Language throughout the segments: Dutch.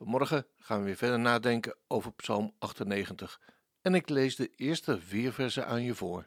Vanmorgen gaan we weer verder nadenken over Psalm 98 en ik lees de eerste vier versen aan je voor.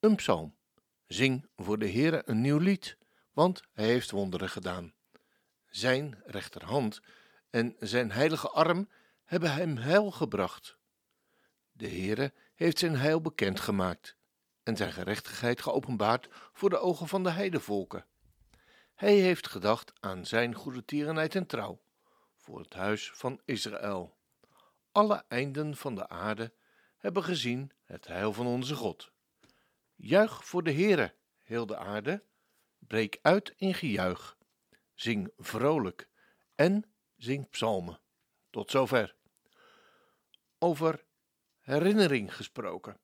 Een psalm. Zing voor de Heere een nieuw lied, want hij heeft wonderen gedaan. Zijn rechterhand en zijn heilige arm hebben hem heil gebracht. De Heere heeft zijn heil bekendgemaakt en zijn gerechtigheid geopenbaard voor de ogen van de heidevolken. Hij heeft gedacht aan zijn goede tierenheid en trouw voor het huis van Israël. Alle einden van de aarde hebben gezien het heil van onze God. Juich voor de Heere, heel de aarde, breek uit in gejuich. Zing vrolijk en zing psalmen. Tot zover. Over herinnering gesproken.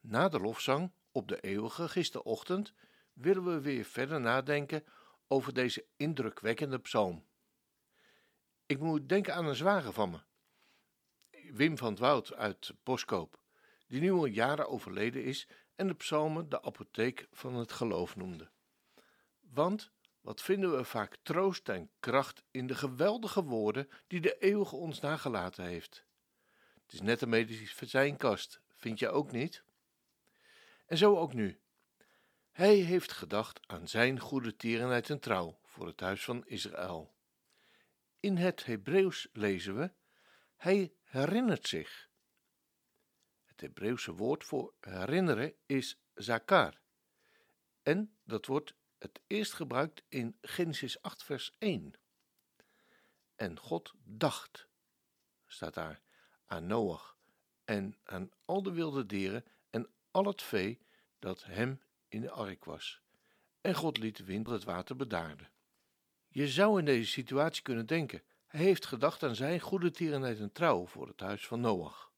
Na de lofzang op de eeuwige gisterochtend willen we weer verder nadenken over deze indrukwekkende psalm. Ik moet denken aan een zwager van me, Wim van het Woud uit Boskoop, die nu al jaren overleden is en de psalmen de apotheek van het geloof noemde. Want wat vinden we vaak troost en kracht in de geweldige woorden die de eeuwige ons nagelaten heeft. Het is net een medicijnkast, vind je ook niet? En zo ook nu. Hij heeft gedacht aan zijn goede tierenheid en trouw voor het huis van Israël. In het Hebreeuws lezen we: Hij herinnert zich. Het Hebreeuwse woord voor herinneren is zakar. En dat wordt het eerst gebruikt in Genesis 8, vers 1. En God dacht, staat daar, aan Noach en aan al de wilde dieren en al het vee dat hem in de ark was. En God liet de wind dat het water bedaarde. Je zou in deze situatie kunnen denken: hij heeft gedacht aan zijn goede tierenheid en trouw voor het huis van Noach.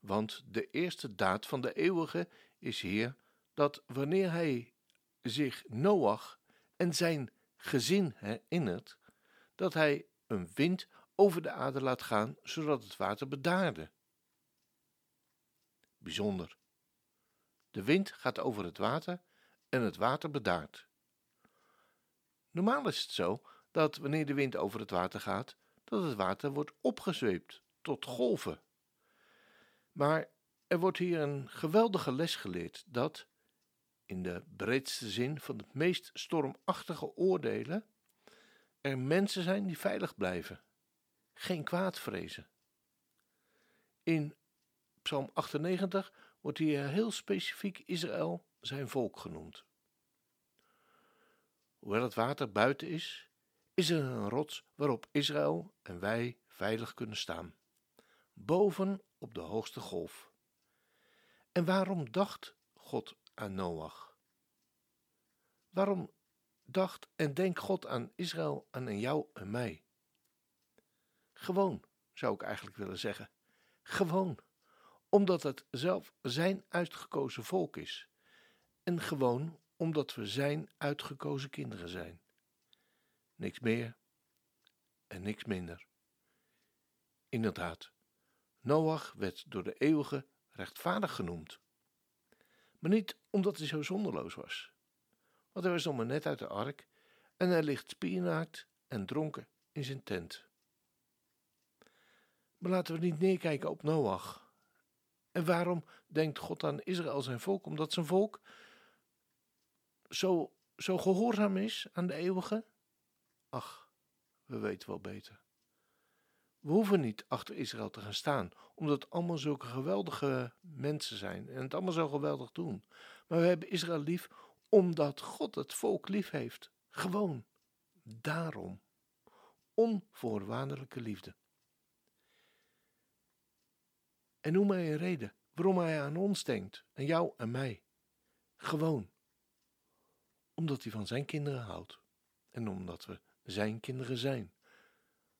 Want de eerste daad van de eeuwige is hier dat wanneer hij zich Noach en zijn gezin herinnert, dat hij een wind over de aarde laat gaan, zodat het water bedaarde. Bijzonder. De wind gaat over het water en het water bedaart. Normaal is het zo dat wanneer de wind over het water gaat, dat het water wordt opgezweept tot golven. Maar er wordt hier een geweldige les geleerd dat, in de breedste zin van het meest stormachtige oordelen, er mensen zijn die veilig blijven, geen kwaad vrezen. In Psalm 98 wordt hier heel specifiek Israël zijn volk genoemd. Hoewel het water buiten is, is er een rots waarop Israël en wij veilig kunnen staan, boven op de hoogste golf. En waarom dacht God aan Noach? Waarom dacht en denkt God aan Israël en aan jou en mij? Gewoon, zou ik eigenlijk willen zeggen. Gewoon omdat het zelf zijn uitgekozen volk is. En gewoon omdat we zijn uitgekozen kinderen zijn. Niks meer en niks minder. Inderdaad, Noach werd door de eeuwige rechtvaardig genoemd. Maar niet omdat hij zo zonderloos was. Want hij was nog maar net uit de ark en hij ligt spiernaakt en dronken in zijn tent. Maar laten we niet neerkijken op Noach en waarom denkt God aan Israël zijn volk? Omdat zijn volk zo, zo gehoorzaam is aan de eeuwige? Ach, we weten wel beter. We hoeven niet achter Israël te gaan staan, omdat het allemaal zulke geweldige mensen zijn en het allemaal zo geweldig doen. Maar we hebben Israël lief omdat God het volk lief heeft. Gewoon. Daarom. Onvoorwaardelijke liefde. En noem mij een reden waarom hij aan ons denkt, aan jou en mij. Gewoon. Omdat hij van zijn kinderen houdt. En omdat we zijn kinderen zijn.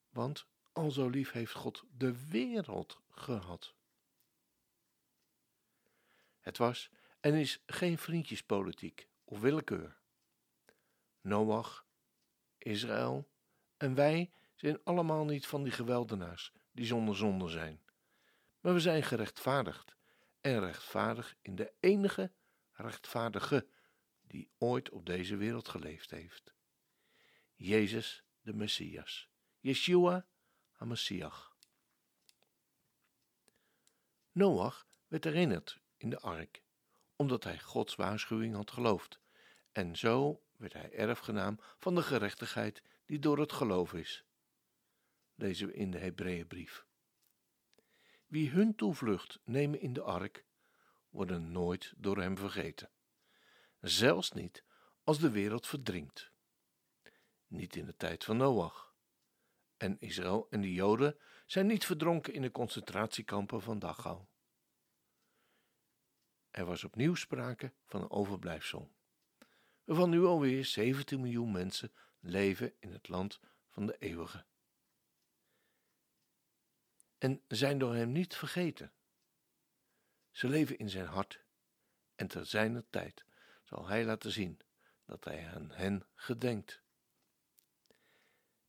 Want al zo lief heeft God de wereld gehad. Het was en is geen vriendjespolitiek of willekeur. Noach, Israël en wij zijn allemaal niet van die geweldenaars die zonder zonde zijn. Maar we zijn gerechtvaardigd en rechtvaardig in de enige rechtvaardige die ooit op deze wereld geleefd heeft. Jezus de Messias. Yeshua HaMashiach. Noach werd herinnerd in de ark, omdat hij Gods waarschuwing had geloofd, en zo werd hij erfgenaam van de gerechtigheid die door het geloof is. Lezen we in de Hebreeënbrief. Wie hun toevlucht nemen in de ark, worden nooit door hem vergeten. Zelfs niet als de wereld verdrinkt. Niet in de tijd van Noach. En Israël en de Joden zijn niet verdronken in de concentratiekampen van Dachau. Er was opnieuw sprake van een overblijfsel, waarvan nu alweer 17 miljoen mensen leven in het land van de eeuwige. En zijn door hem niet vergeten. Ze leven in zijn hart en ter zijner tijd zal hij laten zien dat hij aan hen gedenkt.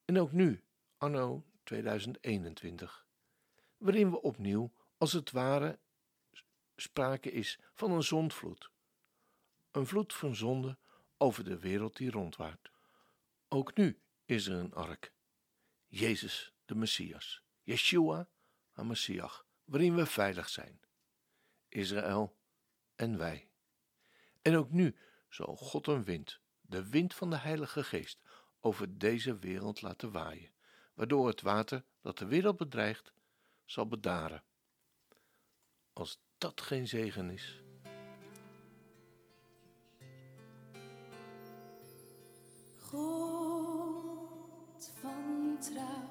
En ook nu, anno 2021, waarin we opnieuw, als het ware, sprake is van een zondvloed. Een vloed van zonde over de wereld die rondwaart. Ook nu is er een ark. Jezus, de Messias. Yeshua, HaMashiach, waarin we veilig zijn. Israël en wij. En ook nu zal God een wind, de wind van de Heilige Geest, over deze wereld laten waaien, waardoor het water dat de wereld bedreigt, zal bedaren. Als dat geen zegen is. God van trouw,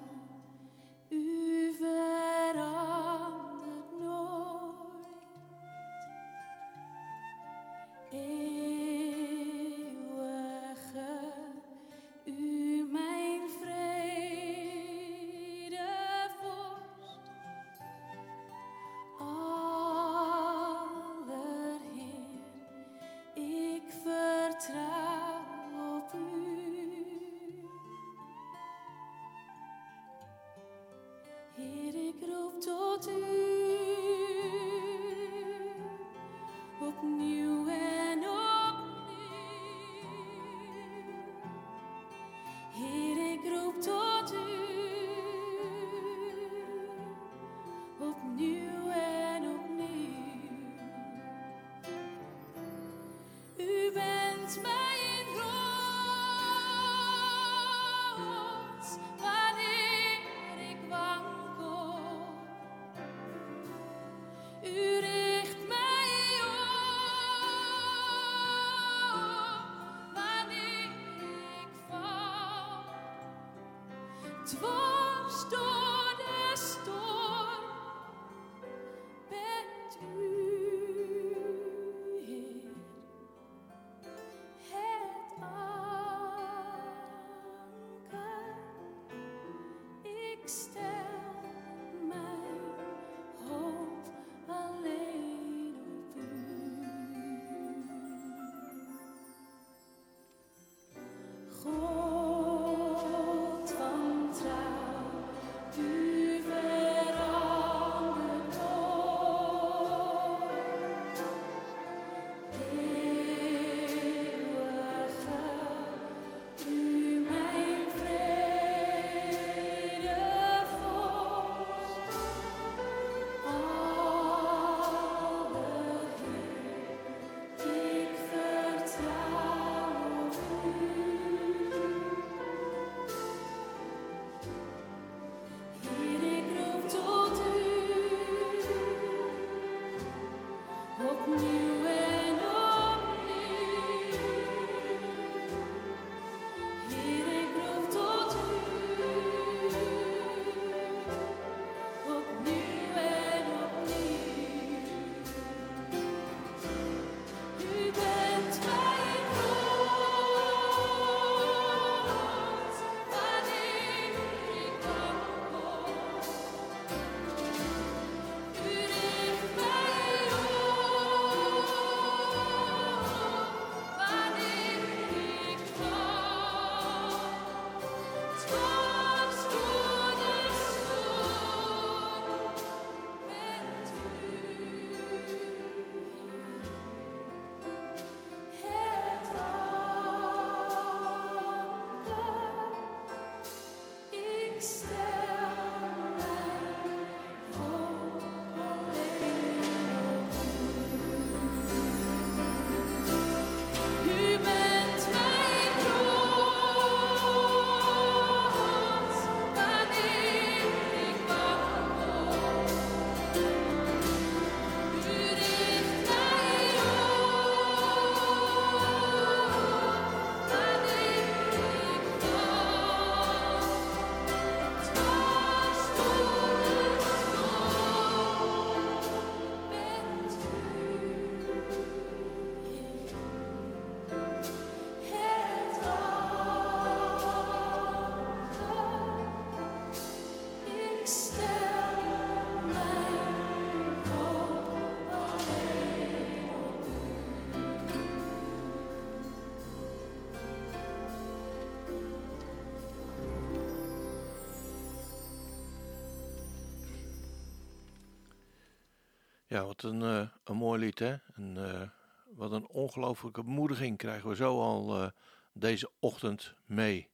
Ja, wat een, eh, een mooi lied, hè? En, eh, wat een ongelooflijke bemoediging krijgen we zo al eh, deze ochtend mee.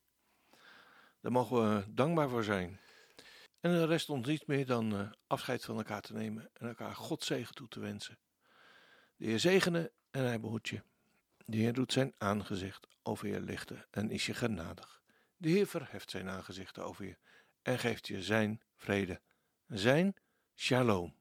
Daar mogen we dankbaar voor zijn. En er rest ons niet meer dan afscheid van elkaar te nemen en elkaar God zegen toe te wensen. De Heer zegene en hij behoedt je. De Heer doet zijn aangezicht over je lichten en is je genadig. De Heer verheft zijn aangezicht over je en geeft je zijn vrede, zijn shalom.